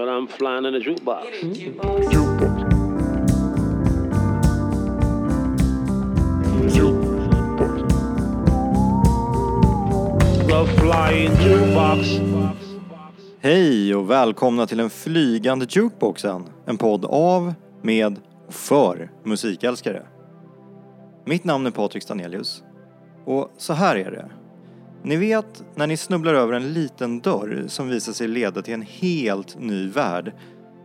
But I'm flying in a jukebox. The flying jukebox. Hej och välkomna till den flygande jukeboxen. En podd av, med och för musikälskare. Mitt namn är Patrik Stanelius. Och så här är det. Ni vet när ni snubblar över en liten dörr som visar sig leda till en helt ny värld.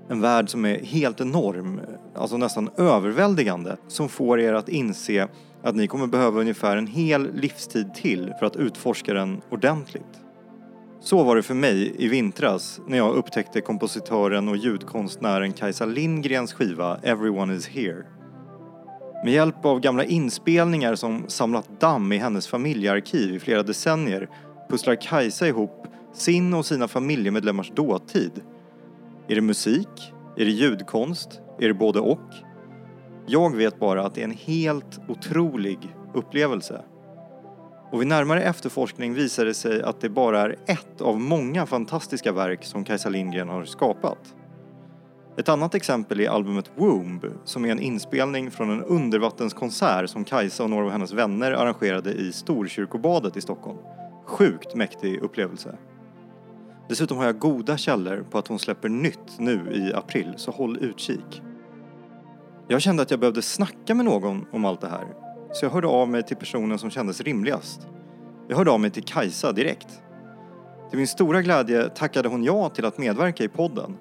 En värld som är helt enorm, alltså nästan överväldigande, som får er att inse att ni kommer behöva ungefär en hel livstid till för att utforska den ordentligt. Så var det för mig i vintras när jag upptäckte kompositören och ljudkonstnären Kajsa Lindgrens skiva Everyone is here. Med hjälp av gamla inspelningar som samlat damm i hennes familjearkiv i flera decennier pusslar Kajsa ihop sin och sina familjemedlemmars dåtid. Är det musik? Är det ljudkonst? Är det både och? Jag vet bara att det är en helt otrolig upplevelse. Och vid närmare efterforskning visar det sig att det bara är ett av många fantastiska verk som Kajsa Lindgren har skapat. Ett annat exempel är albumet Womb som är en inspelning från en undervattenskonsert som Kajsa och några av hennes vänner arrangerade i Storkyrkobadet i Stockholm. Sjukt mäktig upplevelse. Dessutom har jag goda källor på att hon släpper nytt nu i april, så håll utkik. Jag kände att jag behövde snacka med någon om allt det här, så jag hörde av mig till personen som kändes rimligast. Jag hörde av mig till Kajsa direkt. Till min stora glädje tackade hon ja till att medverka i podden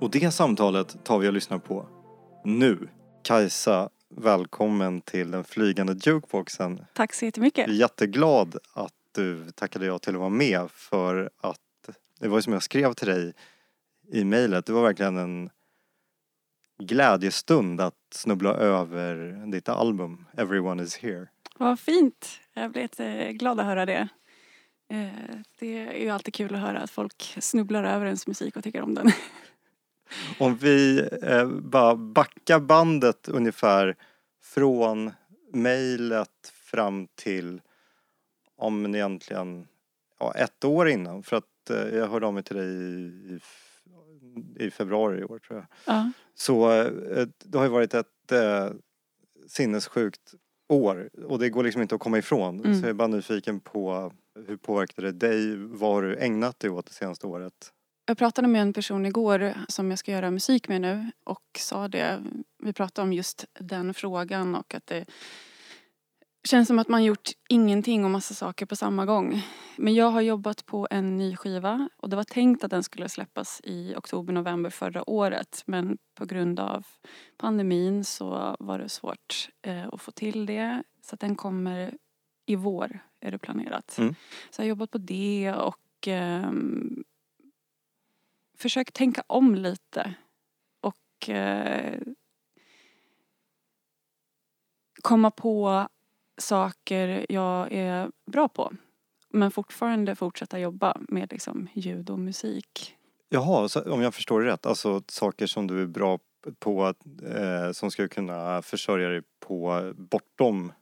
och det samtalet tar vi och lyssnar på nu. Kajsa, välkommen till den flygande jukeboxen. Tack så jättemycket. Jag är jätteglad att du tackade ja till att vara med för att det var ju som jag skrev till dig i mejlet. Det var verkligen en glädjestund att snubbla över ditt album Everyone is here. Vad fint. Jag blir jätteglad att höra det. Eh, Det är ju alltid kul att höra att folk snubblar över ens musik och tycker om den. Om vi eh, bara backar bandet ungefär från mejlet fram till om egentligen ja, ett år innan. För att eh, jag hörde av mig till dig i, i, i februari i år tror jag. Ja. Så eh, det har ju varit ett eh, sinnessjukt år och det går liksom inte att komma ifrån. Mm. Så jag är bara nyfiken på hur påverkade det dig? Vad har du ägnat dig åt det senaste året? Jag pratade med en person igår som jag ska göra musik med nu och sa det. Vi pratade om just den frågan och att det känns som att man gjort ingenting och massa saker på samma gång. Men jag har jobbat på en ny skiva och det var tänkt att den skulle släppas i oktober, november förra året. Men på grund av pandemin så var det svårt eh, att få till det. Så att den kommer i vår, är det planerat. Mm. Så jag har jobbat på det och ehm, försökt tänka om lite. Och eh, komma på saker jag är bra på. Men fortfarande fortsätta jobba med liksom ljud och musik. Jaha, om jag förstår det rätt, alltså saker som du är bra på att, eh, som ska kunna försörja dig på bortom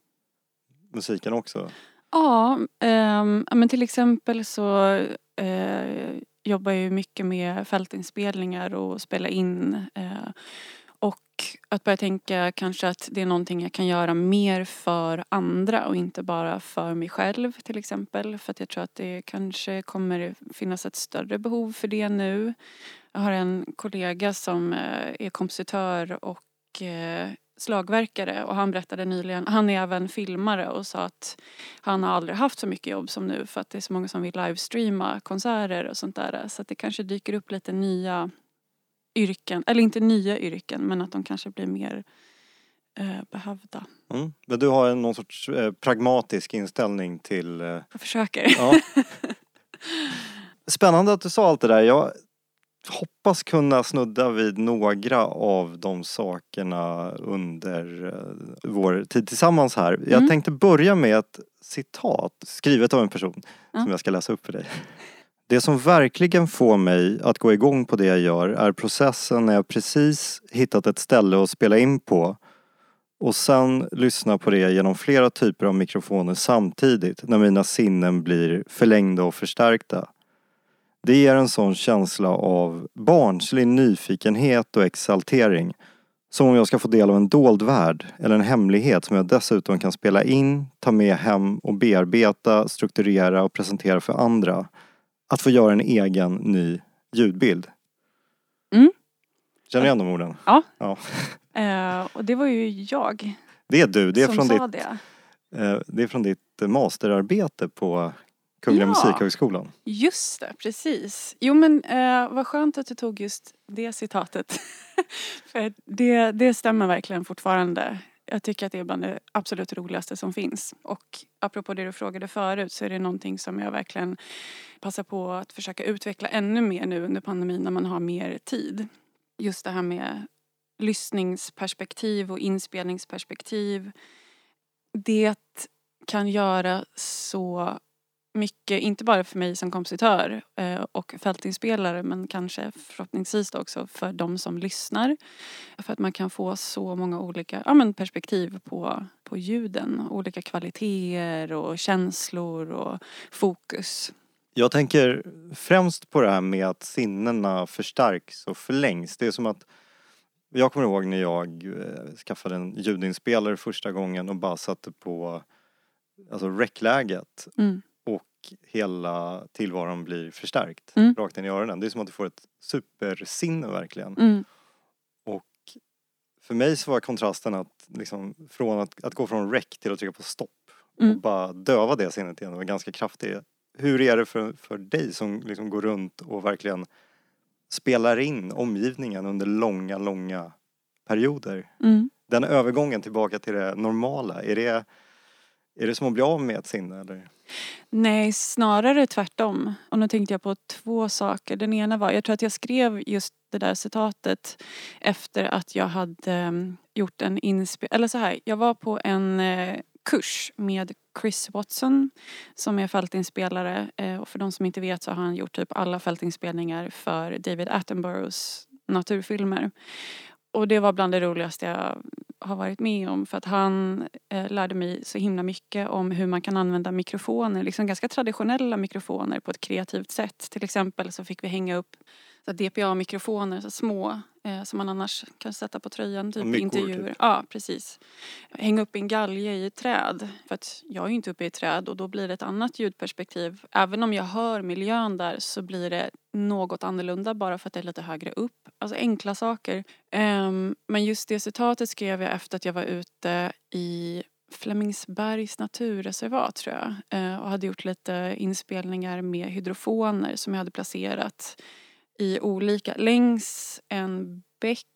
musiken också? Ja, ja, men till exempel så eh, jobbar ju mycket med fältinspelningar och spela in. Eh, och att börja tänka kanske att det är någonting jag kan göra mer för andra och inte bara för mig själv till exempel. För att jag tror att det kanske kommer finnas ett större behov för det nu. Jag har en kollega som eh, är kompositör och eh, slagverkare och han berättade nyligen, han är även filmare och sa att han har aldrig haft så mycket jobb som nu för att det är så många som vill livestreama konserter och sånt där. Så att det kanske dyker upp lite nya yrken, eller inte nya yrken men att de kanske blir mer eh, behövda. Mm. Men du har någon sorts eh, pragmatisk inställning till... Eh, Jag försöker. ja. Spännande att du sa allt det där. Jag hoppas kunna snudda vid några av de sakerna under eh, vår tid tillsammans här. Jag Mm. tänkte börja med ett citat skrivet av en person Ja. som jag ska läsa upp för dig. Det som verkligen får mig att gå igång på det jag gör är processen när jag precis hittat ett ställe att spela in på och sen lyssna på det genom flera typer av mikrofoner samtidigt när mina sinnen blir förlängda och förstärkta. Det ger en sån känsla av barnslig nyfikenhet och exaltering. Som om jag ska få del av en dold värld eller en hemlighet som jag dessutom kan spela in, ta med hem och bearbeta, strukturera och presentera för andra. Att få göra en egen ny ljudbild. Mm. Känner du igen de orden? Ja. ja. Eh, och det var ju jag Det är du, det är, som från sa ditt, det. eh, det är från ditt masterarbete på Kungliga Ja. Musikhögskolan. Just det, precis. Jo men eh, vad skönt att du tog just det citatet. För det, det stämmer verkligen fortfarande. Jag tycker att det är bland det absolut roligaste som finns. Och apropå det du frågade förut så är det någonting som jag verkligen passar på att försöka utveckla ännu mer nu under pandemin när man har mer tid. Just det här med lyssningsperspektiv och inspelningsperspektiv. Det kan göra så mycket, inte bara för mig som kompositör eh, och fältinspelare men kanske förhoppningsvis också för de som lyssnar. För att man kan få så många olika ja, men perspektiv på, på ljuden. Olika kvaliteter och känslor och fokus. Jag tänker främst på det här med att sinnena förstärks och förlängs. Det är som att jag kommer ihåg när jag eh, skaffade en ljudinspelare första gången och bara satte på alltså rec-läget Mm. Och hela tillvaron blir förstärkt Mm. rakt in i öronen. Det är som att du får ett supersinne verkligen. Mm. Och för mig så var kontrasten att liksom från att, att gå från rec till att trycka på stopp och Mm. bara döva det sinnet igen var ganska kraftig. Hur är det för, för dig som liksom går runt och verkligen spelar in omgivningen under långa, långa perioder? Mm. Den övergången tillbaka till det normala, är det, är det som att bli av med ett sinne eller? Nej, snarare tvärtom. Och nu tänkte jag på två saker. Den ena var, jag tror att jag skrev just det där citatet efter att jag hade mm, gjort en inspelning, eller så här, jag var på en eh, kurs med Chris Watson som är fältinspelare eh, och för de som inte vet så har han gjort typ alla fältinspelningar för David Attenboroughs naturfilmer. Och det var bland det roligaste jag har varit med om för att han eh, lärde mig så himla mycket om hur man kan använda mikrofoner, liksom ganska traditionella mikrofoner på ett kreativt sätt. Till exempel så fick vi hänga upp DPA-mikrofoner, så små eh, som man annars kan sätta på tröjan, typ intervjuer. typ. Ja, precis. Hänga upp en galge i ett träd. För att jag är ju inte uppe i ett träd och då blir det ett annat ljudperspektiv. Även om jag hör miljön där så blir det något annorlunda bara för att det är lite högre upp. Alltså enkla saker. Ehm, men just det citatet skrev jag efter att jag var ute i Flemingsbergs naturreservat tror jag. Eh, och hade gjort lite inspelningar med hydrofoner som jag hade placerat i olika, längs en bäck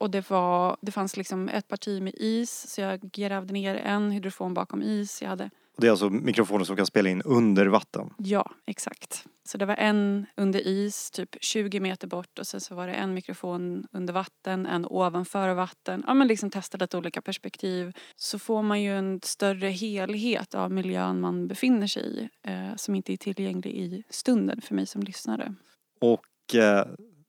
och det, var, det fanns liksom ett parti med is så jag grävde ner en hydrofon bakom is. Jag hade Det är alltså mikrofoner som kan spela in under vatten. Ja, exakt. Så det var en under is, typ 20 meter bort och sen så var det en mikrofon under vatten, en ovanför vatten. Ja men liksom testa lite olika perspektiv. Så får man ju en större helhet av miljön man befinner sig i eh, som inte är tillgänglig i stunden för mig som lyssnare. Och eh,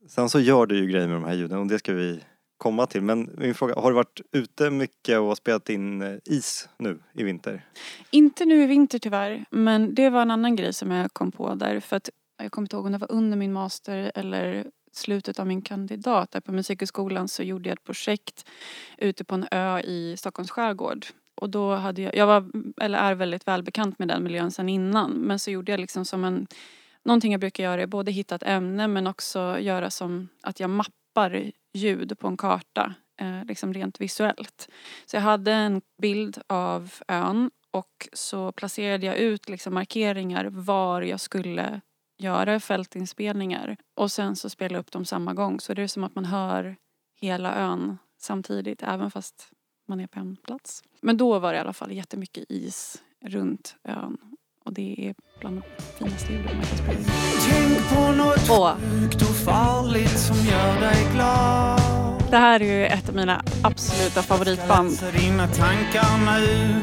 sen så gör du ju grejer med de här ljuden och det ska vi komma till. Men min fråga, har du varit ute mycket och spelat in eh, is nu i vinter? Inte nu i vinter tyvärr, men det var en annan grej som jag kom på där. För att jag kommer inte ihåg om det var under min master eller slutet av min kandidat där på Musikhögskolan så gjorde jag ett projekt ute på en ö i Stockholms skärgård. Och då hade jag, jag var, eller är väldigt välbekant med den miljön sedan innan. Men så gjorde jag liksom som en, någonting jag brukar göra är både hitta ett ämne men också göra som att jag mappar ljud på en karta. Eh, liksom rent visuellt. Så jag hade en bild av ön och så placerade jag ut liksom markeringar var jag skulle göra fältinspelningar. Och sen så spelade jag upp dem samma gång. Så det är som att man hör hela ön samtidigt även fast man är på en plats. Men då var det i alla fall jättemycket is runt ön. Och det är bland de finaste ljuden man kan spela in. Tänk på något Åh. sjukt och farligt som gör dig glad. Det här är ju ett av mina absoluta favoritband. Läsa dina tankar nu.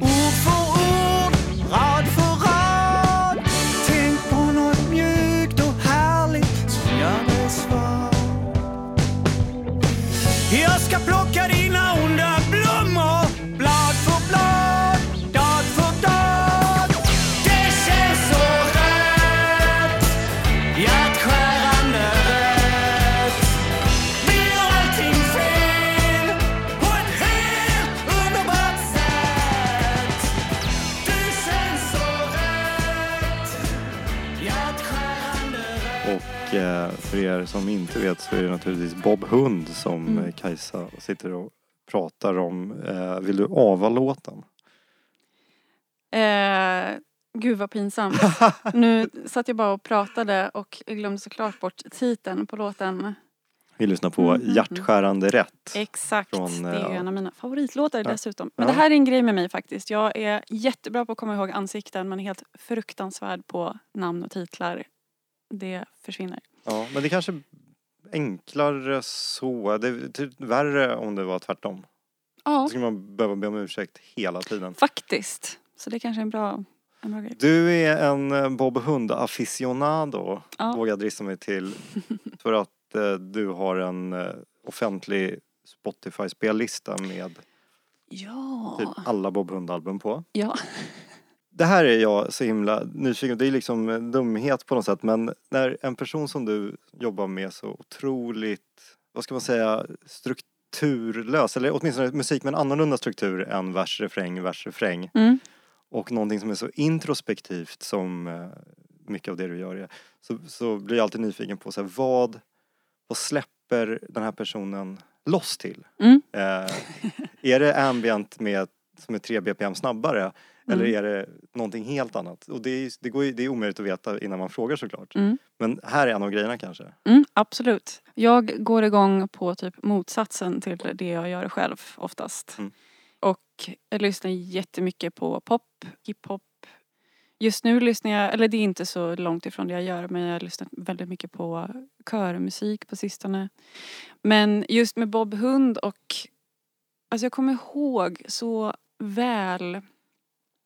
Ord för ord, rad för rad. Tänk på något mjukt och härligt som gör dig svag. Jag ska plocka er som inte vet så är det naturligtvis Bob Hund som Mm. eh, Kajsa sitter och pratar om. Eh, vill du ava låten? Eh, gud vad pinsamt. Nu satt jag bara och pratade och glömde såklart bort titeln på låten. Vi lyssnar på Mm, Hjärtskärande rätt. Exakt, Från, det är eh, en av mina favoritlåtar ja. dessutom. Men Ja. det här är en grej med mig faktiskt. Jag är jättebra på att komma ihåg ansikten men helt fruktansvärd på namn och titlar. Det försvinner. Ja, men det är kanske enklare så. Det är typ värre om det var tvärtom. Ja, Då skulle man behöva be om ursäkt hela tiden. faktiskt. Så det kanske är en bra, en bra grej. Du är en eh, Bob Hund aficionado, Ja. vågar jag drista mig till. För att eh, du har en eh, offentlig Spotify-spellista med Ja. typ alla Bob Hund-album på. ja. Det här är jag så himla nyfiken Det är liksom dumhet på något sätt men när en person som du jobbar med så otroligt, vad ska man säga, strukturlös eller åtminstone musik med en annorlunda struktur än vers, refräng, vers, refräng. Mm. och någonting som är så introspektivt som eh, mycket av det du gör är, så, så blir jag alltid nyfiken på så här, vad, vad släpper den här personen loss till? Mm. Eh, är det ambient med, som är 3 bpm snabbare eller Mm. är det någonting helt annat? Och det är, det, går, det är omöjligt att veta innan man frågar såklart. Mm. Men här är en av grejerna kanske. Mm, absolut. Jag går igång på typ motsatsen till det jag gör själv oftast. Mm. Och jag lyssnar jättemycket på pop, hiphop. Just nu lyssnar jag, eller det är inte så långt ifrån det jag gör men jag har lyssnat väldigt mycket på körmusik på sistone. Men just med Bob Hund och Alltså jag kommer ihåg så väl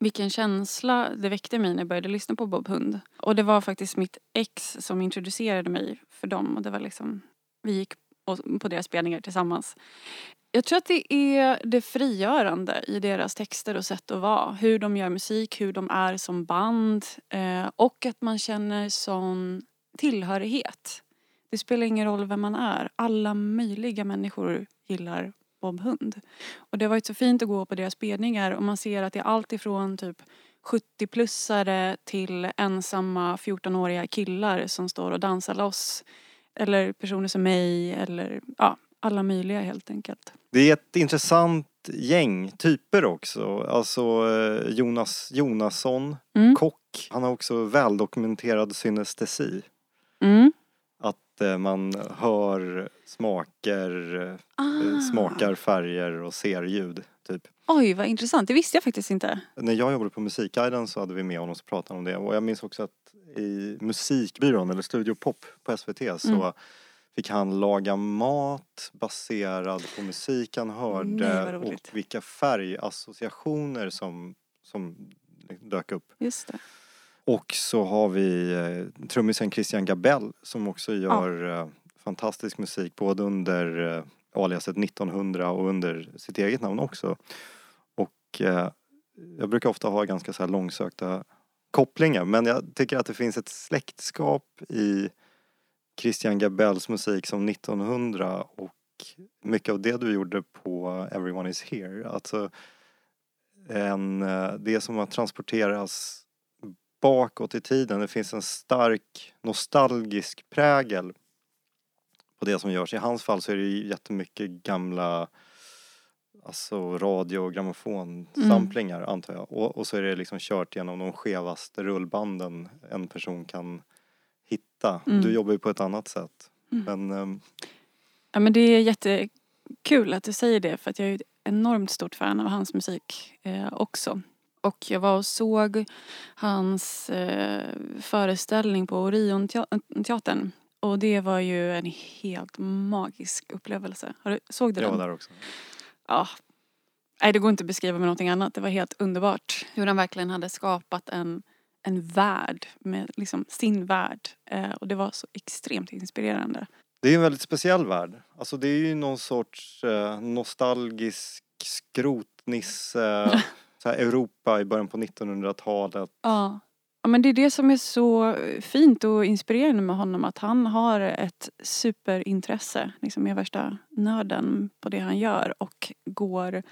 vilken känsla det väckte mig när jag började lyssna på Bob Hund. Och det var faktiskt mitt ex som introducerade mig för dem och det var liksom, vi gick på- deras spelningar tillsammans. Jag tror att det är det frigörande i deras texter och sätt att vara. Hur de gör musik, hur de är som band eh, och att man känner sån tillhörighet. Det spelar ingen roll vem man är. Alla möjliga människor gillar Bob Hund. Och det har varit så fint att gå på deras spelningar och man ser att det är allt ifrån typ 70-plussare till ensamma 14-åriga killar som står och dansar loss. Eller personer som mig eller ja, alla möjliga helt enkelt. Det är ett intressant gäng typer också. Alltså eh, Jonas Jonasson, Mm. kock. Han har också väldokumenterad synestesi. Mm. Att eh, man hör smaker, eh, Ah. smakar färger och ser ljud. Typ. Oj, vad intressant. Det visste jag faktiskt inte. När jag jobbade på Musikguiden så hade vi med honom och pratade om det. Och jag minns också att i musikbyrån, eller Studio Pop på SVT, så Mm. fick han laga mat baserad på musik han Nej, hörde vad och vilka färgassociationer som, som dök upp. Just det. Och så har vi eh, trummisen Christian Gabell som också gör eh, fantastisk musik både under eh, aliaset 1900 och under sitt eget namn också. Och eh, jag brukar ofta ha ganska så här långsökta kopplingar men jag tycker att det finns ett släktskap i Christian Gabells musik som 1900 och mycket av det du gjorde på Everyone is here. Alltså en, eh, det som att transporteras bakåt i tiden. Det finns en stark nostalgisk prägel på det som görs. I hans fall så är det ju jättemycket gamla alltså radio och grammofonsamplingar antar jag. Och, och så är det liksom kört genom de skevaste rullbanden en person kan hitta. Mm. Du jobbar ju på ett annat sätt. Mm. Men ehm, Ja, men det är jättekul att du säger det för att jag är ett enormt stort fan av hans musik eh, också. Och jag var och såg hans eh, föreställning på Orionteatern. Och det var ju en helt magisk upplevelse. Har du, såg du jag den? var där också. Ja. Nej, det går inte att beskriva med någonting annat. Det var helt underbart. Hur han verkligen hade skapat en, en värld med liksom sin värld. Eh, och det var så extremt inspirerande. Det är en väldigt speciell värld. Alltså det är ju någon sorts eh, nostalgisk skrotnisse, så här Europa i början på 1900-talet. Ja. ja, men det är det som är så fint och inspirerande med honom. Att han har ett superintresse, liksom är värsta nörden på det han gör och går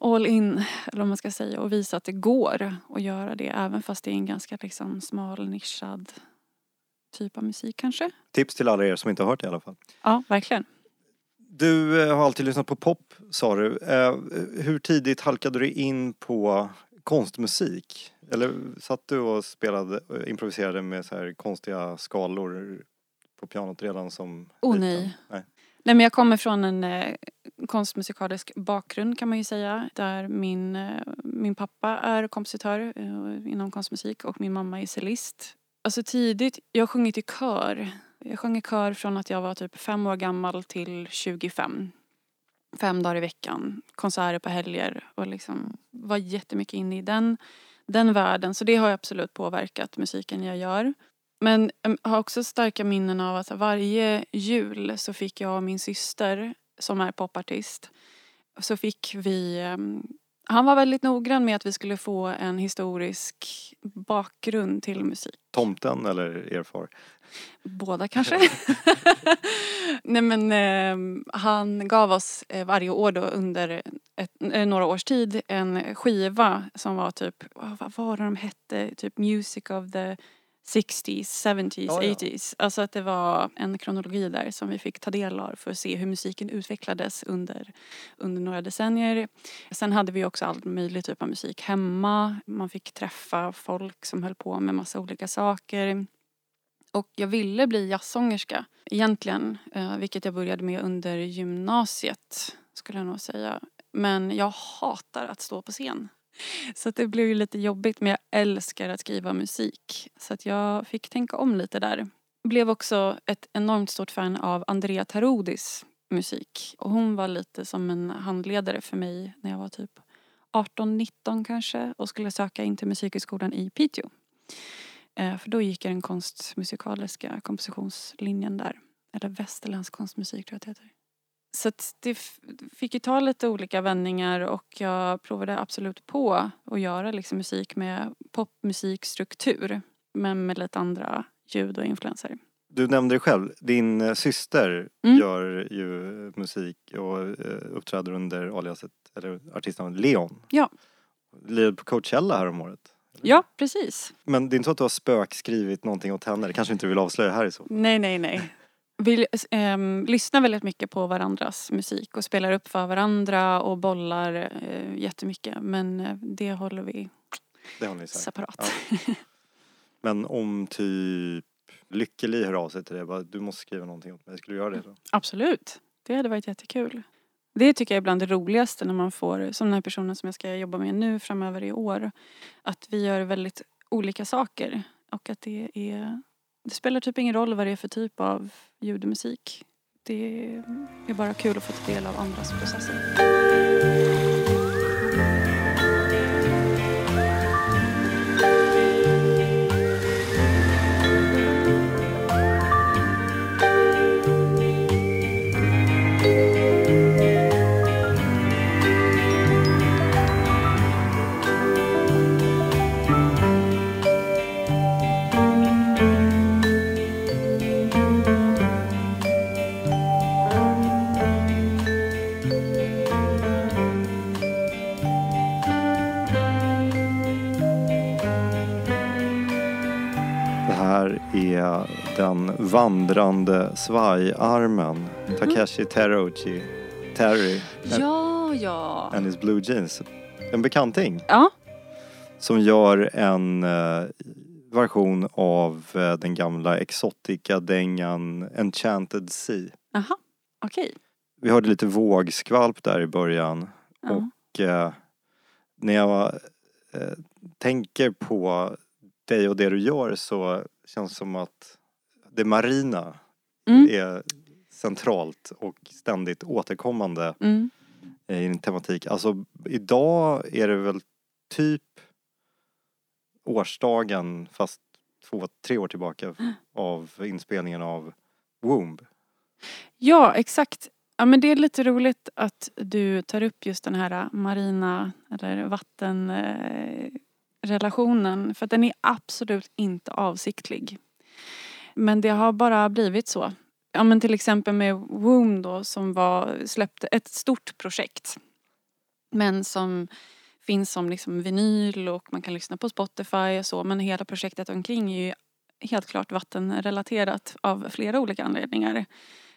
all in, eller vad man ska säga, och visar att det går att göra det även fast det är en ganska liksom smal, nischad typ av musik kanske. Tips till alla er som inte har hört det i alla fall. Ja, verkligen. Du eh, har alltid lyssnat på pop, sa du. Eh, hur tidigt halkade du in på konstmusik? Eller satt du och spelade, eh, improviserade med så här konstiga skalor på pianot redan som Oh, liten? nej. nej. Nej men jag kommer från en eh, konstmusikalisk bakgrund kan man ju säga. Där min, eh, min pappa är kompositör eh, inom konstmusik och min mamma är cellist. Alltså tidigt, jag har sjungit i kör. Jag sjöng i kör från att jag var typ fem år gammal till 25. Fem dagar i veckan, konserter på helger och liksom var jättemycket inne i den, den världen. Så det har absolut påverkat musiken jag gör. Men jag har också starka minnen av att varje jul så fick jag och min syster, som är popartist, så fick vi... Ehm, han var väldigt noggrann med att vi skulle få en historisk bakgrund till musik. Tomten eller er far? Båda kanske. Nej men eh, han gav oss eh, varje år då under ett, eh, några års tid en skiva som var typ, vad vad var det de hette? Typ Music of the 60s, 70s, Ja, ja. 80s. Alltså att det var en kronologi där som vi fick ta del av för att se hur musiken utvecklades under, under några decennier. Sen hade vi också all möjlig typ av musik hemma. Man fick träffa folk som höll på med massa olika saker. Och jag ville bli jazzsångerska egentligen, eh, vilket jag började med under gymnasiet skulle jag nog säga. Men jag hatar att stå på scen. Så att det blev ju lite jobbigt men jag älskar att skriva musik. Så att jag fick tänka om lite där. Blev också ett enormt stort fan av Andrea Tarodis musik. Och hon var lite som en handledare för mig när jag var typ 18-19 kanske och skulle söka in till musikhögskolan i Piteå. Eh, för då gick jag den konstmusikaliska kompositionslinjen där. Eller västerländsk konstmusik tror jag att det heter. Så det fick ju ta lite olika vändningar och jag provade absolut på att göra liksom musik med popmusikstruktur. Men med lite andra ljud och influenser. Du nämnde det själv, din eh, syster Mm. gör ju musik och eh, uppträder under aliaset, eller artistnamnet Leon. Ja. Lirade på Coachella här om året. Ja, precis. Men det är inte så att du har spökskrivit någonting åt henne? Det kanske inte du vill avslöja här i så. Nej, nej, nej. Vi ehm, lyssnar väldigt mycket på varandras musik och spelar upp för varandra och bollar eh, jättemycket. Men eh, det håller vi Det sagt. separat. Ja. Men om typ Lykkeli hör av sig till dig, bara, du måste skriva någonting åt mig, skulle du göra det då? Absolut. Det hade varit jättekul. Det tycker jag är bland det roligaste när man får, som den här personen som jag ska jobba med nu framöver i år, att vi gör väldigt olika saker och att det är, det spelar typ ingen roll vad det är för typ av ljudmusik. Det är bara kul att få ta del av andras processer. Är den vandrande svajarmen, Takeshi Teruchi, Terry Ja, ja. and his blue jeans. En bekanting Ja, som gör en eh, version av eh, den gamla Exotica-dängan Enchanted Sea. aha. Okej. Vi hörde lite vågskvalp där i början Ja. och eh, när jag eh, tänker på dig och det du gör så känns som att det marina Mm. är centralt och ständigt återkommande Mm. i din tematik. Alltså idag är det väl typ årsdagen fast två, tre år tillbaka av inspelningen av Womb. Ja, exakt. Ja, men det är lite roligt att du tar upp just den här marina eller relationen. För att den är absolut inte avsiktlig. Men det har bara blivit så. Ja men till exempel med Womb då som var, släppte ett stort projekt. Men som finns som liksom vinyl och man kan lyssna på Spotify och så. Men hela projektet omkring är ju helt klart vattenrelaterat av flera olika anledningar.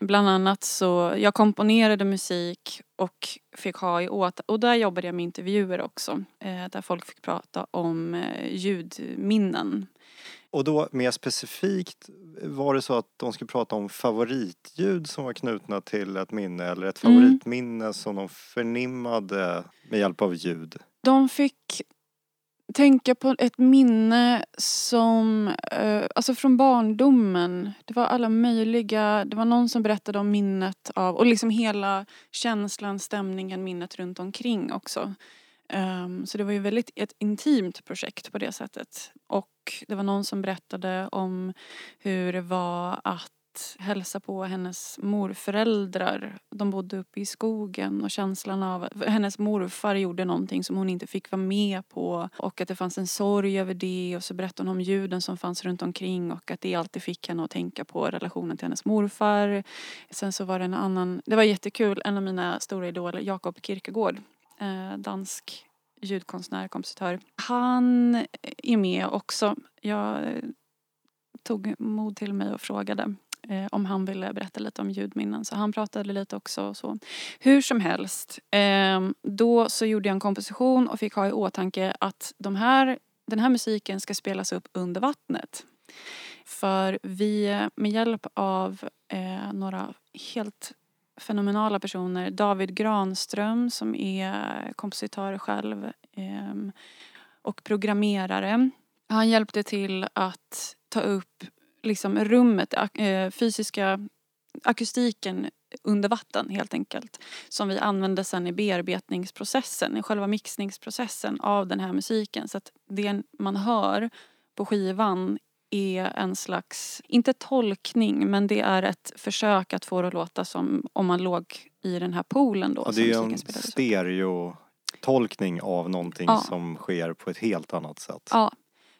Bland annat så, jag komponerade musik och fick ha i åt, och där jobbade jag med intervjuer också. Eh, där folk fick prata om eh, ljudminnen. Och då mer specifikt, var det så att de skulle prata om favoritljud som var knutna till ett minne eller ett Mm. favoritminne som de förnimmade med hjälp av ljud? De fick tänka på ett minne som, eh, alltså från barndomen. Det var alla möjliga, det var någon som berättade om minnet av, och liksom hela känslan, stämningen, minnet runt omkring också. Um, så det var ju väldigt ett intimt projekt på det sättet. Och det var någon som berättade om hur det var att hälsa på hennes morföräldrar. De bodde uppe i skogen och känslan av hennes morfar gjorde någonting som hon inte fick vara med på och att det fanns en sorg över det och så berättade hon om ljuden som fanns runt omkring och att det alltid fick henne att tänka på relationen till hennes morfar. Sen så var det en annan, det var jättekul, en av mina stora idoler, Jakob Kierkegaard, eh, dansk ljudkonstnär, kompositör. Han är med också. Jag tog mod till mig och frågade eh, om han ville berätta lite om ljudminnen. Så han pratade lite också så. Hur som helst, eh, då så gjorde jag en komposition och fick ha i åtanke att de här, den här musiken ska spelas upp under vattnet. För vi med hjälp av eh, några helt fenomenala personer, David Granström som är kompositör själv eh, och programmerare. Han hjälpte till att ta upp liksom rummet, eh, fysiska akustiken under vatten helt enkelt. Som vi använde sen i bearbetningsprocessen, i själva mixningsprocessen av den här musiken. Så att det man hör på skivan är en slags, inte tolkning, men det är ett försök att få det att låta som om man låg i den här poolen då. Ja, det är en stereotolkning av någonting Ja. som sker på ett helt annat sätt. Ja.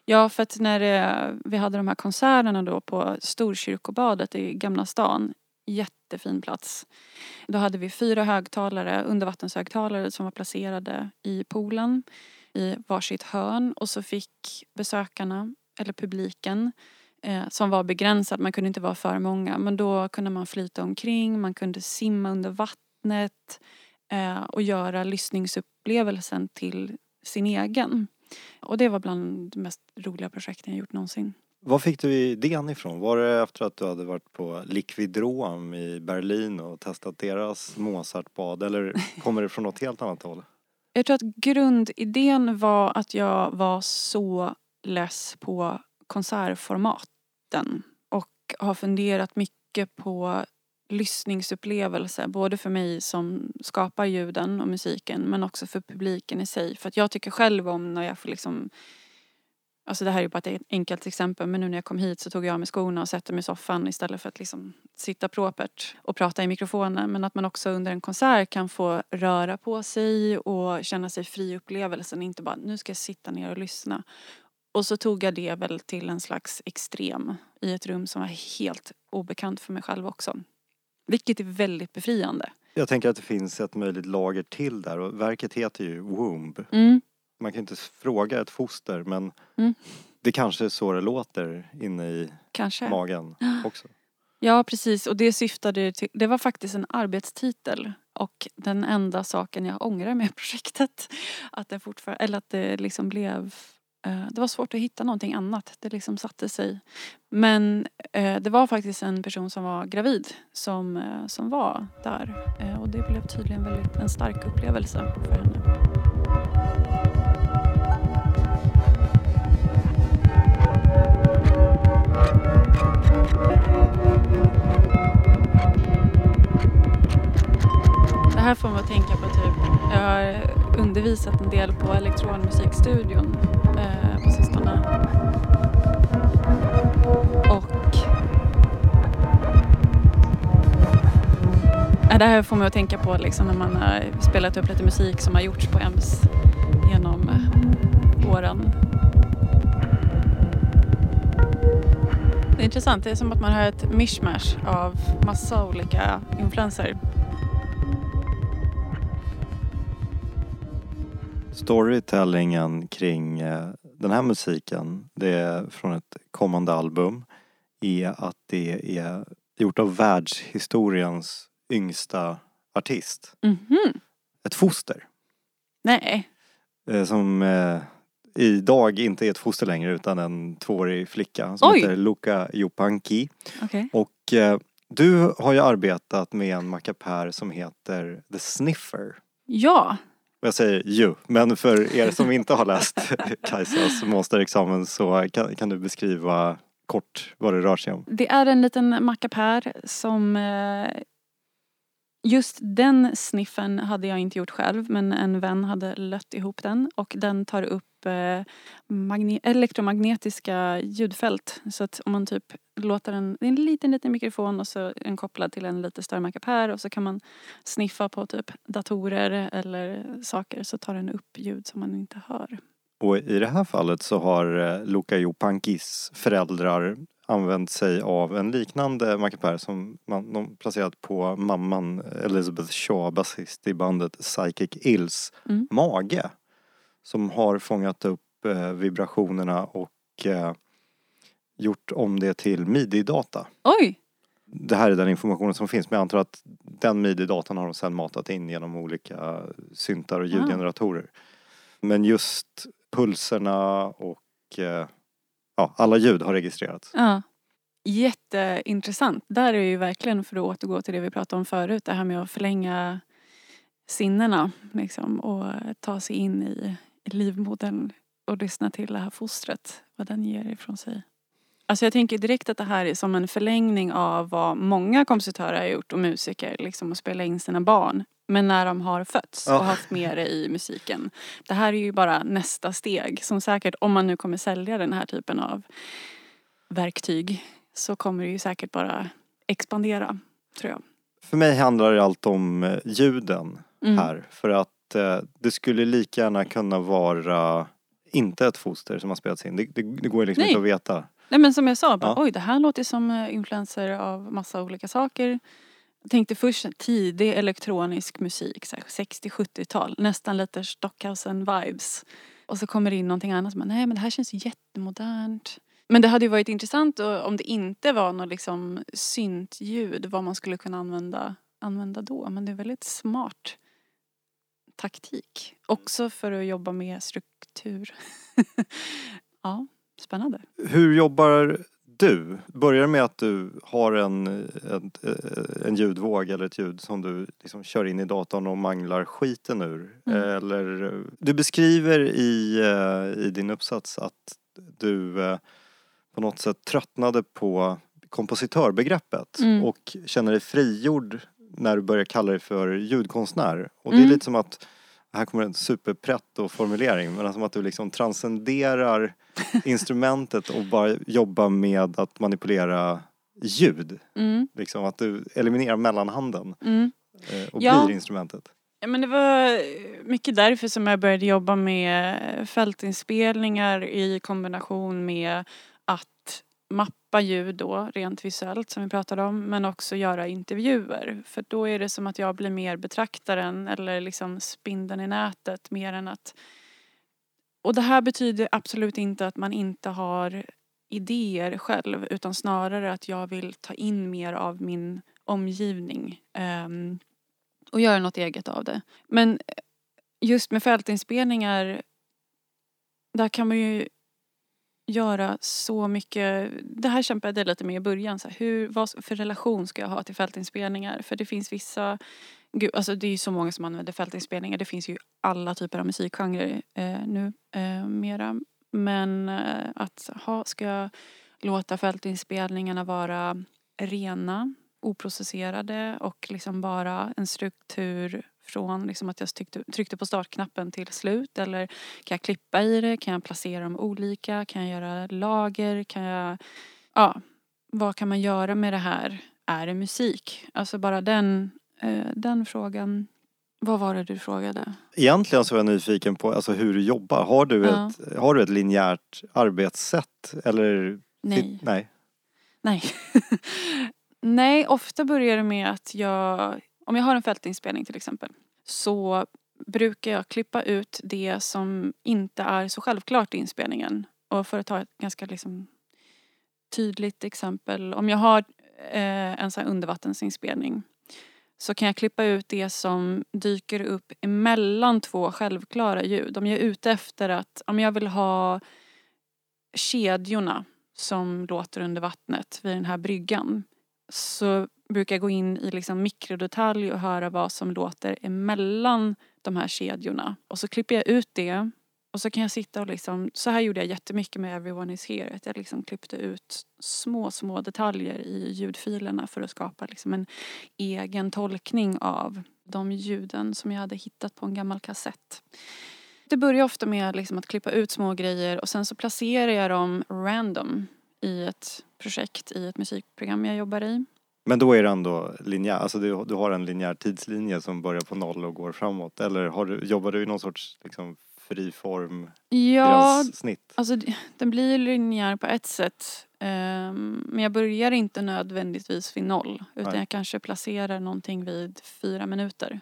Ja, för att när eh, vi hade de här konserterna då på Storkyrkobadet i Gamla stan, jättefin plats. Då hade vi fyra högtalare, undervattenshögtalare som var placerade i poolen i varsitt hörn och så fick besökarna, eller publiken, eh, som var begränsad, man kunde inte vara för många, men då kunde man flyta omkring, man kunde simma under vattnet eh, och göra lyssningsupplevelsen till sin egen. Och det var bland de mest roliga projekten jag gjort någonsin. Var fick du idén ifrån? Var det efter att du hade varit på Liquidrom i Berlin och testat deras Mozartbad eller kommer det från något helt annat håll? Jag tror att grundidén var att jag var så less på konsertformaten och har funderat mycket på lyssningsupplevelse både för mig som skapar ljuden och musiken men också för publiken i sig. För att jag tycker själv om när jag får liksom Alltså det här är ju bara ett enkelt exempel men nu när jag kom hit så tog jag av mig skorna och satte mig i soffan istället för att liksom sitta propert och prata i mikrofonen. Men att man också under en konsert kan få röra på sig och känna sig fri i upplevelsen. Inte bara nu ska jag sitta ner och lyssna. Och så tog jag det väl till en slags extrem i ett rum som var helt obekant för mig själv också. Vilket är väldigt befriande. Jag tänker att det finns ett möjligt lager till där och verket heter ju Womb. Mm. Man kan inte fråga ett foster men Mm. det kanske är så det låter inne i Kanske. magen också. Ja precis och det syftade till, det var faktiskt en arbetstitel och den enda saken jag ångrar med projektet att det fortfarande, eller att det liksom blev Eh, det var svårt att hitta någonting annat. Det liksom satte sig. Men eh, det var faktiskt en person som var gravid som, eh, som var där. Eh, och det blev tydligen väldigt en stark upplevelse för henne. Det här får mig att tänka på typ, jag har undervisat en del på elektronmusikstudion eh, på sistone. Och eh, det här får mig att tänka på liksom när man har spelat upp lite musik som har gjorts på EMS genom eh, åren. Det är intressant, det är som att man har ett mishmash av massa olika influenser. Storytellingen kring eh, den här musiken, det är från ett kommande album, är att det är gjort av världshistoriens yngsta artist. Mhm. Ett foster. Nej. eh, Som eh, idag inte är ett foster längre utan en tvåårig flicka som Oj. heter Luca Jopanki. Okej. Och eh, du har ju arbetat med en mackapär som heter The Sniffer. Ja. Och Jag säger ju, men för er som inte har läst Kajsas monsterexamen så kan, kan du beskriva kort vad det rör sig om. Det är en liten mackapär som eh, Just den sniffen hade jag inte gjort själv men en vän hade lött ihop den och den tar upp eh, magne- elektromagnetiska ljudfält. Så att om man typ låter det är en liten liten mikrofon och så är den kopplad till en lite större mackapär och så kan man sniffa på typ datorer eller saker så tar den upp ljud som man inte hör. Och i det här fallet så har eh, Luca Jopankis föräldrar använt sig av en liknande mackapär som man de placerat på mamman Elizabeth Shaw, basist i bandet Psychic Ills Mm. mage. Som har fångat upp eh, vibrationerna och eh, gjort om det till midi-data. Oj! Det här är den informationen som finns men jag antar att den midi-datan har de sedan matat in genom olika syntar och ljudgeneratorer. Men just pulserna och eh, ja, alla ljud har registrerats. Ja. Jätteintressant. Där är ju verkligen, för att återgå till det vi pratade om förut, det här med att förlänga sinnena liksom, och ta sig in i livmodern och lyssna till det här fostret, vad den ger ifrån sig. Alltså jag tänker direkt att det här är som en förlängning av vad många kompositörer har gjort och musiker, liksom att spela in sina barn. Men när de har fötts och haft med det i musiken. Det här är ju bara nästa steg som säkert, om man nu kommer sälja den här typen av verktyg så kommer det ju säkert bara expandera, tror jag. För mig handlar det allt om eh, ljuden Mm. här. För att eh, det skulle lika gärna kunna vara inte ett foster som har spelats in. Det, det, det går liksom Nej. inte att veta. Nej men som jag sa, bara, Ja. oj det här låter som eh, influenser av massa olika saker. Jag tänkte först tidig elektronisk musik, så här 60-70-tal, nästan lite Stockhausen-vibes. Och så kommer det in någonting annat bara, nej men det här känns jättemodernt. Men det hade ju varit intressant om det inte var något liksom syntljud, vad man skulle kunna använda, använda då. Men det är väldigt smart taktik. Också för att jobba med struktur. ja, spännande. Hur jobbar du? Börjar det med att du har en, en, en ljudvåg eller ett ljud som du liksom kör in i datorn och manglar skiten ur? Mm. Eller, du beskriver i, eh, i din uppsats att du eh, på något sätt tröttnade på kompositörbegreppet Mm. och känner dig frigjord när du börjar kalla dig för ljudkonstnär. Och det är Mm. lite som att, här kommer en superpretto formulering, men som att du liksom transcenderar instrumentet och bara jobbar med att manipulera ljud. Mm, Liksom att du eliminerar mellanhanden mm. eh, och Ja. blir instrumentet. Ja, men det var mycket därför som jag började jobba med fältinspelningar i kombination med att mappa ljud då rent visuellt som vi pratade om men också göra intervjuer. För då är det som att jag blir mer betraktaren eller liksom spindeln i nätet mer än att och det här betyder absolut inte att man inte har idéer själv utan snarare att jag vill ta in mer av min omgivning. um, och göra något eget av det. Men just med fältinspelningar där kan man ju göra så mycket. Det här kämpade jag lite med i början. Så här, hur, vad för relation ska jag ha till fältinspelningar? För det finns vissa, gud, alltså det är ju så många som använder fältinspelningar. Det finns ju alla typer av musikgenrer eh, nu eh, mera. Men eh, att ha, ska jag låta fältinspelningarna vara rena oprocesserade och liksom bara en struktur från liksom att jag tryckte, tryckte på startknappen till slut eller kan jag klippa i det, kan jag placera dem olika, kan jag göra lager, kan jag, ja, vad kan man göra med det här? Är det musik? Alltså bara den, eh, den frågan. Vad var det du frågade? Egentligen så är jag nyfiken på alltså, hur du jobbar. Har du, Ja. ett, har du ett linjärt arbetssätt? Eller? Nej. Nej. Nej. Nej, ofta börjar det med att jag, om jag har en fältinspelning till exempel, så brukar jag klippa ut det som inte är så självklart i inspelningen. Och för att ta ett ganska liksom tydligt exempel. Om jag har eh, en sån här undervattensinspelning så kan jag klippa ut det som dyker upp emellan två självklara ljud. Om jag är ute efter att, om jag vill ha kedjorna som låter under vattnet vid den här bryggan så brukar gå in i liksom mikrodetalj och höra vad som låter emellan de här kedjorna. Och så klipper jag ut det och så kan jag sitta och liksom, så här gjorde jag jättemycket med Everyone is here. Att jag liksom klippte ut små, små detaljer i ljudfilerna för att skapa liksom en egen tolkning av de ljuden som jag hade hittat på en gammal kassett. Det börjar ofta med liksom att klippa ut små grejer och sen så placerar jag dem random i ett projekt, i ett musikprogram jag jobbar i. Men då är det ändå linjär, alltså du, du har en linjär tidslinje som börjar på noll och går framåt. Eller har du, jobbar du i någon sorts liksom, friform Ja, gränssnitt? alltså den blir linjär på ett sätt. Ehm, men jag börjar inte nödvändigtvis vid noll. Utan Nej. jag kanske placerar någonting vid fyra minuter.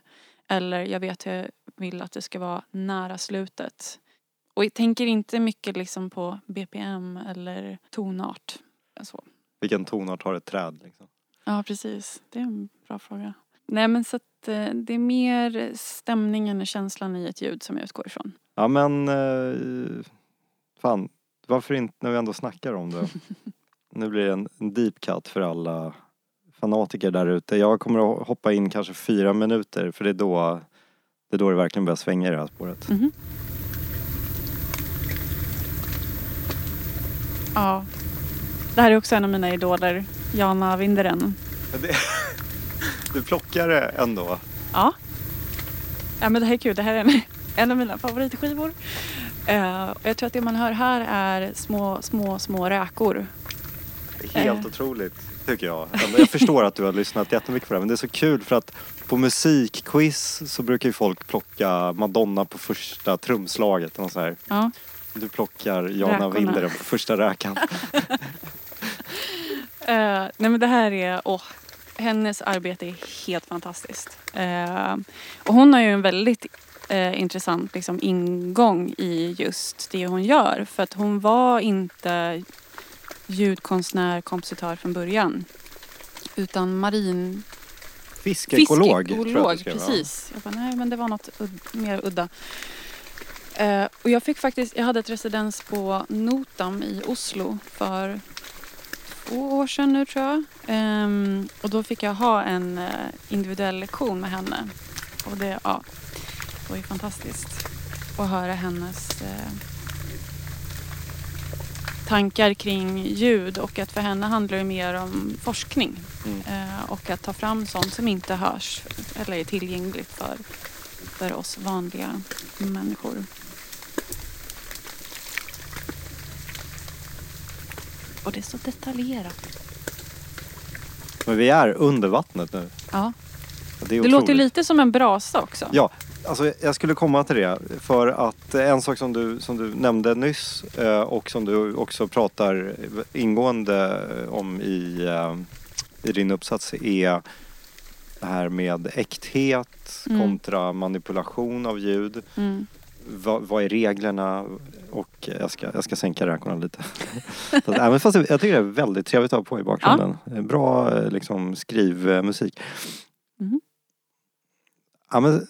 Eller jag vet hur jag vill att det ska vara nära slutet. Och jag tänker inte mycket liksom på BPM eller tonart. Så. Vilken tonart har ett träd? Liksom? Ja, precis. Det är en bra fråga. Nej, men så att eh, det är mer stämningen och känslan i ett ljud som jag utgår ifrån. Ja men, eh, fan, varför inte när vi ändå snackar om det? nu blir det en, en deep cut för alla fanatiker där ute. Jag kommer att hoppa in kanske fyra minuter för det är då det, är då det verkligen börjar svänga i det här spåret. Mhm. Ja. Det här är också en av mina idoler. Jana Vinderen. Det, du plockar det ändå. Ja. Ja men det här är kul. Det här är en, en av mina favoritskivor. Och jag tror att det man hör här är små, små, små räkor. Helt Eh. otroligt tycker jag. Jag förstår att du har lyssnat jättemycket på det men det är så kul för att på musikquiz så brukar ju folk plocka Madonna på första trumslaget. Och så här. Ja. Du plockar Jana. Winderen på första räkan. Eh, nej men det här är, åh, hennes arbete är helt fantastiskt. Eh, och hon har ju en väldigt eh, intressant liksom, ingång i just det hon gör. För att hon var inte ljudkonstnär, kompositör från början. Utan marin... Fiskekolog. Fiskekolog, precis. Jag bara, nej men det var något ud- mer udda. Och jag fick faktiskt, jag hade ett residens på Notam i Oslo för två år sedan nu tror jag. Ehm, och då fick jag ha en eh, individuell lektion med henne. Och det, ja, det var ju fantastiskt att höra hennes eh, tankar kring ljud och att för henne handlar det mer om forskning. Mm. Eh, och att ta fram sånt som inte hörs eller är tillgängligt för, för oss vanliga människor. Och det är så detaljerat. Men vi är under vattnet nu. Ja. Det, Det otroligt. låter lite som en brasa också. Ja, alltså jag skulle komma till det. För att en sak som du, som du nämnde nyss eh, och som du också pratar ingående om i, eh, i din uppsats är det här med äkthet Mm. kontra manipulation av ljud. Mm. Vad, vad är reglerna? Och jag ska, jag ska sänka räkorna lite. Så att, även fast jag, tycker det är väldigt trevligt att ha på i bakgrunden. Bra eh, liksom, skrivmusik. Mhm. Ja, men,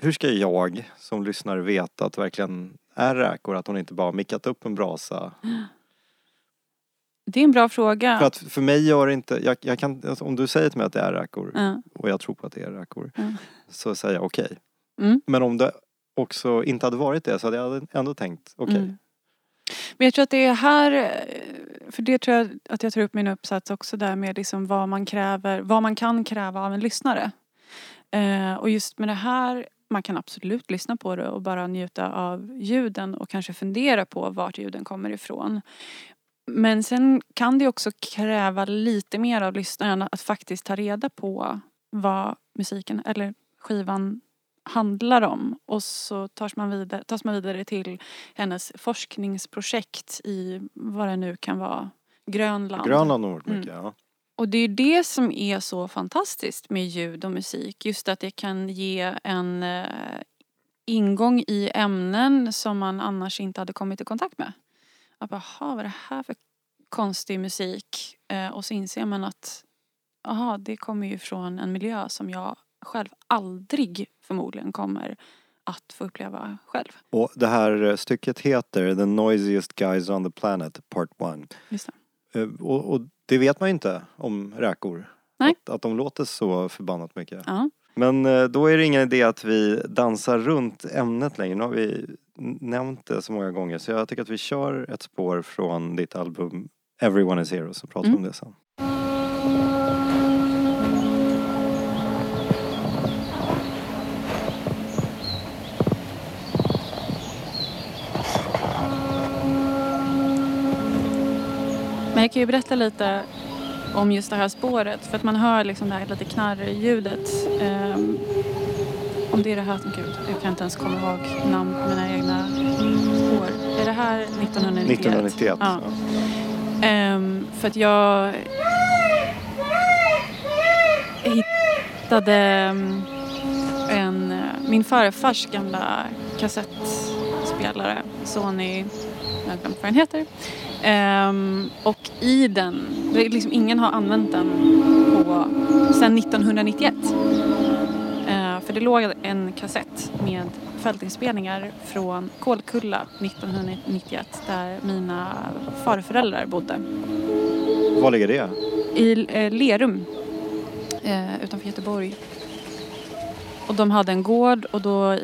hur ska jag som lyssnare veta att det verkligen är räkor? Att hon inte bara mickat upp en brasa? Det är en bra fråga. För att för mig gör det inte, jag, jag kan, alltså, om du säger till mig att det är räkor Ja. och jag tror på att det är räkor. Ja. Så säger jag okej. Mm. Men om det också inte hade varit det så hade jag ändå tänkt okej. Mm. Men jag tror att det är här, eh, för det tror jag att jag tar upp min uppsats också där med liksom vad man kräver, vad man kan kräva av en lyssnare. Eh, och just med det här, man kan absolut lyssna på det och bara njuta av ljuden och kanske fundera på vart ljuden kommer ifrån. Men sen kan det också kräva lite mer av lyssnaren att faktiskt ta reda på vad musiken eller skivan handlar om. Och så tas man vidare, tas man vidare till hennes forskningsprojekt i vad det nu kan vara. Grönland. Grönland har varit mycket, Mm. ja. Och det är det som är så fantastiskt med ljud och musik. Just att det kan ge en eh, ingång i ämnen som man annars inte hade kommit i kontakt med. Att bara, "Jaha, vad är det här för konstig musik? Eh, och så inser man att aha, det kommer ju från en miljö som jag själv aldrig förmodligen kommer att få uppleva själv. Och det här eh, stycket heter The Noisiest Guys on the Planet Part 1. Just det. Eh, Och, och det vet man ju inte om räkor. Nej. Att, att de låter så förbannat mycket. Ja. Men eh, då är det ingen idé att vi dansar runt ämnet längre. Nu har vi nämnt det så många gånger så jag tycker att vi kör ett spår från ditt album Everyone is Hero så pratar vi Mm. om det sen. jag kan ju berätta lite om just det här spåret. För att man hör liksom det här lite knarrljudet. Um, om det är det här, gud, jag kan inte ens komma ihåg namn på mina egna spår. Är det här 1991? 1991. Ja. Ehm, för att jag hittade ehm, en, eh, min farfars gamla kassettspelare, Sony, jag har glömt vad den heter. Ehm, och i den, liksom, ingen har använt den på, sedan 1991. Eh, för det låg en kassett med fältinspelningar från Kålkulla 1991 där mina farföräldrar bodde. Var ligger det? I eh, Lerum eh, utanför Göteborg. Och de hade en gård och då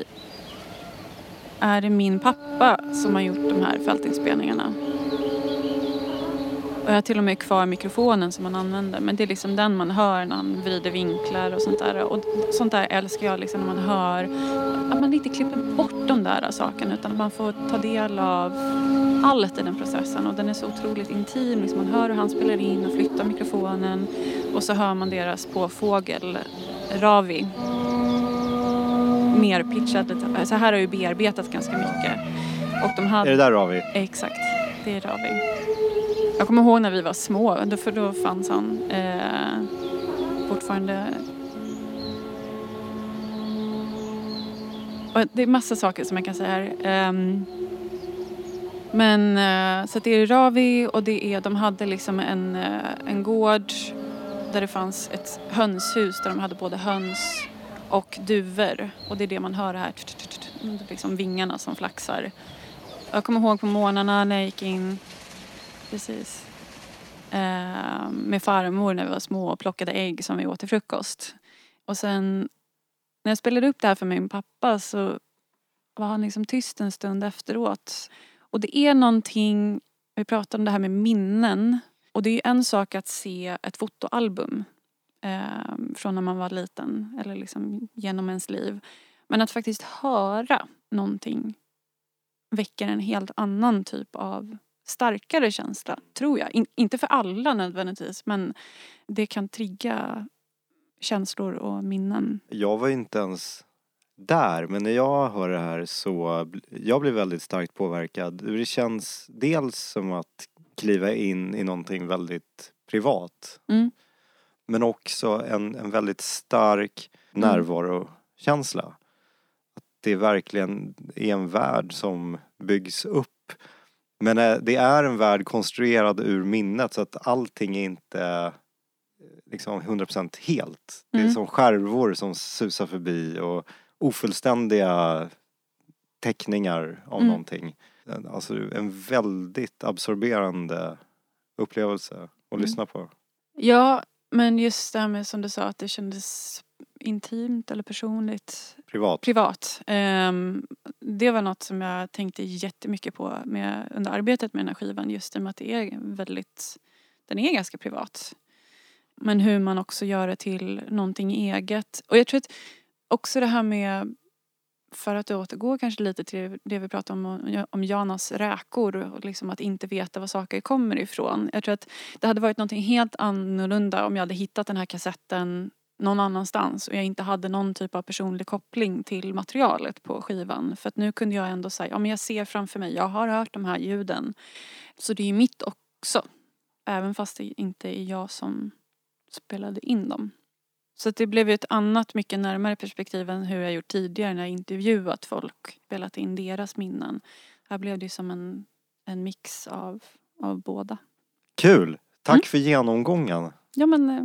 är det min pappa som har gjort de här fältinspelningarna. Och jag har till och med kvar mikrofonen som man använder men det är liksom den man hör när han vrider vinklar och sånt där. Och sånt där älskar jag liksom när man hör att man inte klipper bort de där sakerna utan att man får ta del av allt i den processen och den är så otroligt intim. Liksom man hör hur han spelar in och flyttar mikrofonen och så hör man deras påfågel Ravi. Mer pitchad. Så här har ju bearbetat ganska mycket. Och de hade... Är det där Ravi? Exakt, det är Ravi. Jag kommer ihåg när vi var små, då- för då fanns han eh, fortfarande. Och det är massa saker som jag kan säga här. Ehm, men eh, så att det är Ravi och det är, de hade liksom en, eh, en gård där det fanns ett hönshus där de hade både höns och duvor. Och det är det man hör här, liksom vingarna som flaxar. Jag kommer ihåg på morgnarna när jag gick in Precis. Eh, med farmor när vi var små och plockade ägg som vi åt till frukost. Och sen när jag spelade upp det här för min pappa så var han liksom tyst en stund efteråt. Och det är någonting, vi pratar om det här med minnen. Och det är ju en sak att se ett fotoalbum eh, från när man var liten eller liksom genom ens liv. Men att faktiskt höra någonting väcker en helt annan typ av starkare känsla, tror jag. In, inte för alla nödvändigtvis, men det kan trigga känslor och minnen. Jag var inte ens där men när jag hör det här så jag blir väldigt starkt påverkad. Det känns dels som att kliva in i någonting väldigt privat. Mm. Men också en, en väldigt stark Mm. närvarokänsla. Att det verkligen är en värld som byggs upp. Men eh, det är en värld konstruerad ur minnet så att allting är inte eh, liksom 100% helt. Det är Mm. som skärvor som susar förbi och ofullständiga teckningar av Mm. någonting. Alltså en väldigt absorberande upplevelse att Mm. lyssna på. Ja, men just det här med som du sa att det kändes intimt eller personligt. Privat. Privat. Ehm, det var något som jag tänkte jättemycket på med, under arbetet med den här skivan. Just i och med att det är väldigt, den är ganska privat. Men hur man också gör det till någonting eget. Och jag tror att också det här med, för att återgå kanske lite till det vi pratade om, om Janas räkor och liksom att inte veta var saker kommer ifrån. Jag tror att det hade varit någonting helt annorlunda om jag hade hittat den här kassetten någon annanstans och jag inte hade någon typ av personlig koppling till materialet på skivan. För att nu kunde jag ändå säga, ja men jag ser framför mig, jag har hört de här ljuden. Så det är ju mitt också. Även fast det inte är jag som spelade in dem. Så det blev ju ett annat, mycket närmare perspektiv än hur jag gjort tidigare när jag intervjuat folk, spelat in deras minnen. Här blev det ju som en, en mix av, av båda. Kul! Tack Mm. för genomgången. Ja men eh,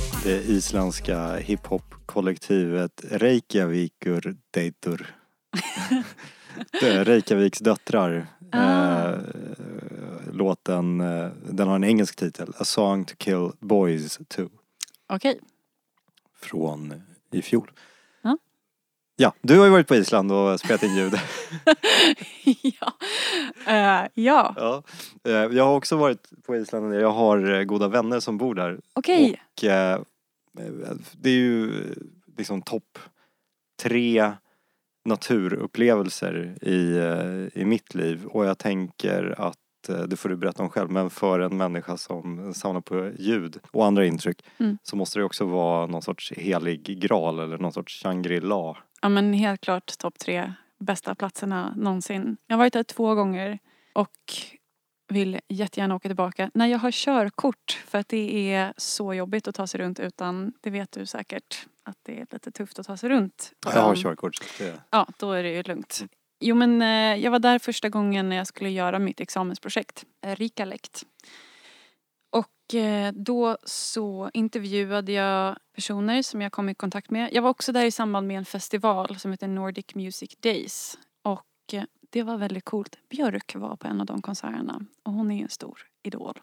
Det isländska hiphop-kollektivet Reykjavikur Deitur. Reykjaviks döttrar. Ah. Eh, låten, eh, den har en engelsk titel. A song to kill boys too. Okej. Från i fjol. Ja. Ja, du har ju varit på Island och spelat in ljud. ja. Eh, ja, ja. Jag har också varit på Island. Jag har goda vänner som bor där. okej. Och eh, det är ju liksom topp tre naturupplevelser i, eh, i mitt liv och jag tänker att eh, det får du berätta om själv men för en människa som samlar på ljud och andra intryck Mm. så måste det också vara någon sorts helig graal eller någon sorts Shangri-La. Ja men helt klart topp tre bästa platserna någonsin. Jag har varit där två gånger och vill jättegärna åka tillbaka när jag har körkort för att det är så jobbigt att ta sig runt utan, det vet du säkert, att det är lite tufft att ta sig runt. Jag har Um, körkort så det, Ja, då är det ju lugnt. Jo men eh, jag var där första gången när jag skulle göra mitt examensprojekt, eh, Rikalekt. Och eh, då så intervjuade jag personer som jag kom i kontakt med. Jag var också där i samband med en festival som heter Nordic Music Days. Och det var väldigt coolt. Björk var på en av de konserterna och hon är ju en stor idol.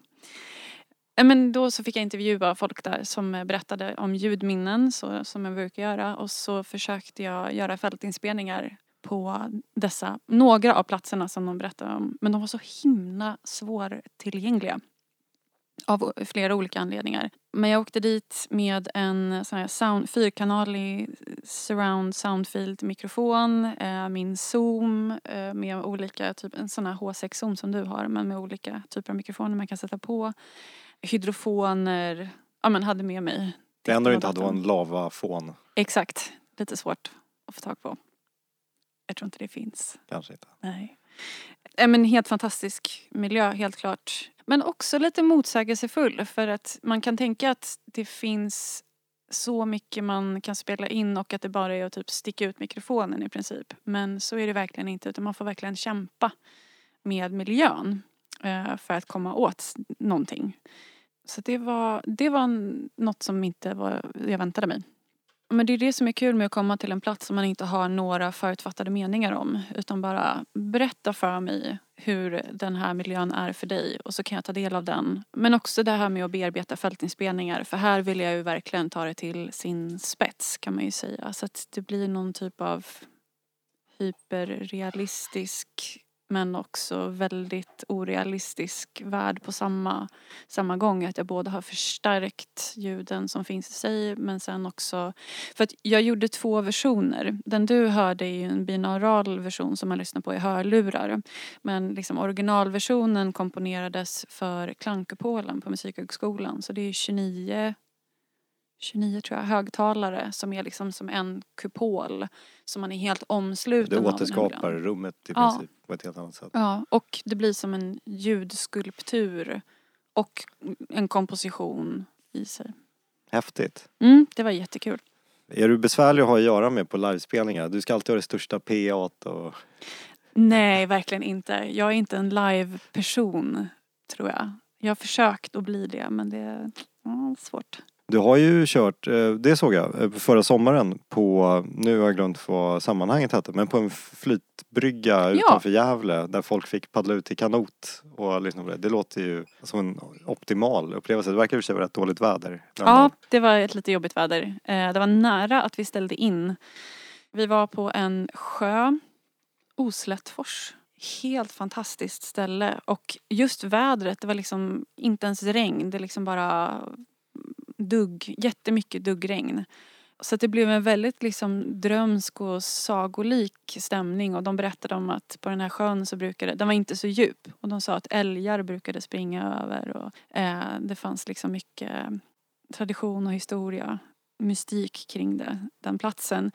Men då så fick jag intervjua folk där som berättade om ljudminnen så, som jag brukar göra och så försökte jag göra fältinspelningar på dessa, några av platserna som de berättade om. Men de var så himla svårtillgängliga. Av flera olika anledningar. Men jag åkte dit med en sån här sound, fyrkanalig surround soundfield mikrofon, eh, min zoom eh, med olika, typ en sån här H6 zoom som du har men med olika typer av mikrofoner man kan sätta på. Hydrofoner, ja men hade med mig. det enda du inte hade var en lavafon. Exakt, lite svårt att få tag på. Jag tror inte det finns. Kanske inte. Nej. Eh, Men helt fantastisk miljö, helt klart. Men också lite motsägelsefull för att man kan tänka att det finns så mycket man kan spela in och att det bara är att typ sticka ut mikrofonen i princip. Men så är det verkligen inte utan man får verkligen kämpa med miljön eh, för att komma åt någonting. Så det var, det var något som inte var, jag väntade mig. Men det är det som är kul med att komma till en plats som man inte har några förutfattade meningar om. Utan bara berätta för mig hur den här miljön är för dig och så kan jag ta del av den. Men också det här med att bearbeta fältinspelningar för här vill jag ju verkligen ta det till sin spets kan man ju säga. Så att det blir någon typ av hyperrealistisk men också väldigt orealistisk värld på samma, samma gång. Att jag både har förstärkt ljuden som finns i sig men sen också för att jag gjorde två versioner. Den du hörde är ju en binaural version som man lyssnar på i hörlurar. Men liksom originalversionen komponerades för Klangkupolen på Musikhögskolan. Så det är 29 29 tror jag, högtalare som är liksom som en kupol. Så man är helt omsluten Det av här återskapar miljön. rummet i Ja. princip på ett helt annat sätt. Ja, och det blir som en ljudskulptur och en komposition i sig. Häftigt. Mm, det var jättekul. Är du besvärlig att ha att göra med på livespelningar? Du ska alltid ha det största PA't och... Nej, verkligen inte. Jag är inte en live-person, tror jag. Jag har försökt att bli det, men det är ja, svårt. Du har ju kört, eh, det såg jag, eh, förra sommaren på, nu har jag glömt vad sammanhanget hette, men på en flytbrygga utanför Gävle där folk fick paddla ut i kanot och lyssna på det. Det låter ju som en optimal upplevelse. Det verkar i och för sig vara rätt dåligt väder. Ja, det var ett lite jobbigt väder. Eh, Det var nära att vi ställde in. Vi var på en sjö, Oslättfors. Helt fantastiskt ställe och just vädret, det var liksom inte ens regn, det liksom bara dugg, jättemycket duggregn. Så att det blev en väldigt liksom drömsk och sagolik stämning och de berättade om att på den här sjön så brukade, den var inte så djup och de sa att älgar brukade springa över och eh, det fanns liksom mycket eh, tradition och historia, mystik kring det, den platsen.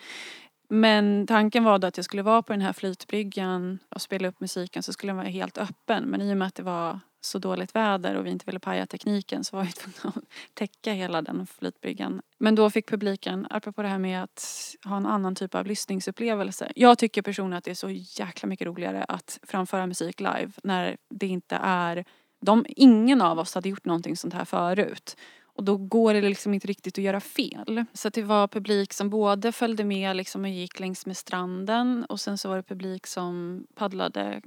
Men tanken var då att jag skulle vara på den här flytbryggan och spela upp musiken så skulle den vara helt öppen. Men i och med att det var så dåligt väder och vi inte ville paja tekniken så var vi tvungna att täcka hela den flytbryggan. Men då fick publiken, apropå det här med att ha en annan typ av lyssningsupplevelse. Jag tycker personligen att det är så jäkla mycket roligare att framföra musik live när det inte är de, ingen av oss hade gjort någonting sånt här förut. Och då går det liksom inte riktigt att göra fel. Så det var publik som både följde med liksom och gick längs med stranden och sen så var det publik som paddlade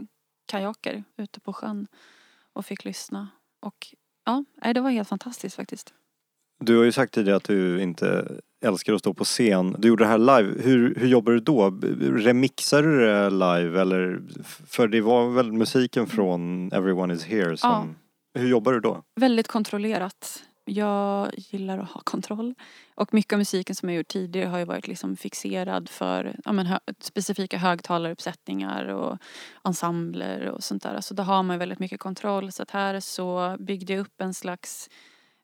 kajaker ute på sjön och fick lyssna. Och ja, det var helt fantastiskt faktiskt. Du har ju sagt tidigare att du inte älskar att stå på scen. Du gjorde det här live. Hur, hur jobbar du då? Remixar du det live eller? För det var väl musiken från Everyone is here som... Hur jobbar du då? Väldigt kontrollerat. Jag gillar att ha kontroll. Och mycket av musiken som jag gjort tidigare har ju varit liksom fixerad för ja, men, hö specifika högtalaruppsättningar och ensembler och sånt där. Så då har man väldigt mycket kontroll. Så att här så byggde jag upp en slags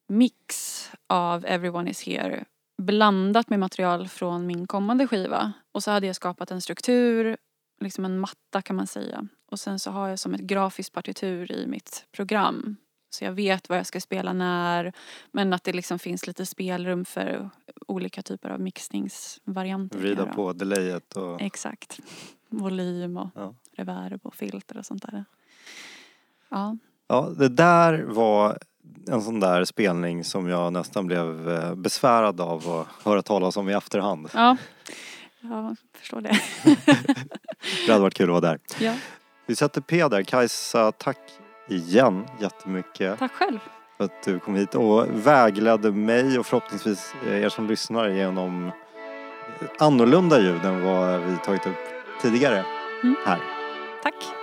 mix av Everyone is here blandat med material från min kommande skiva. Och så hade jag skapat en struktur, liksom en matta kan man säga. Och sen så har jag som ett grafiskt partitur i mitt program så jag vet vad jag ska spela när. Men att det liksom finns lite spelrum för olika typer av mixningsvarianter. Vrida på delayet och... Exakt. Volym och ja. reverb och filter och sånt där. Ja. Ja, det där var en sån där spelning som jag nästan blev eh, besvärad av att höra talas om i efterhand. Ja, jag förstår det. det hade varit kul att vara där. Ja. Vi sätter P där. Kajsa, tack igen jättemycket. Tack själv. För att du kom hit och vägledde mig och förhoppningsvis er som lyssnar genom annorlunda ljud än vad vi tagit upp tidigare mm. här. Tack.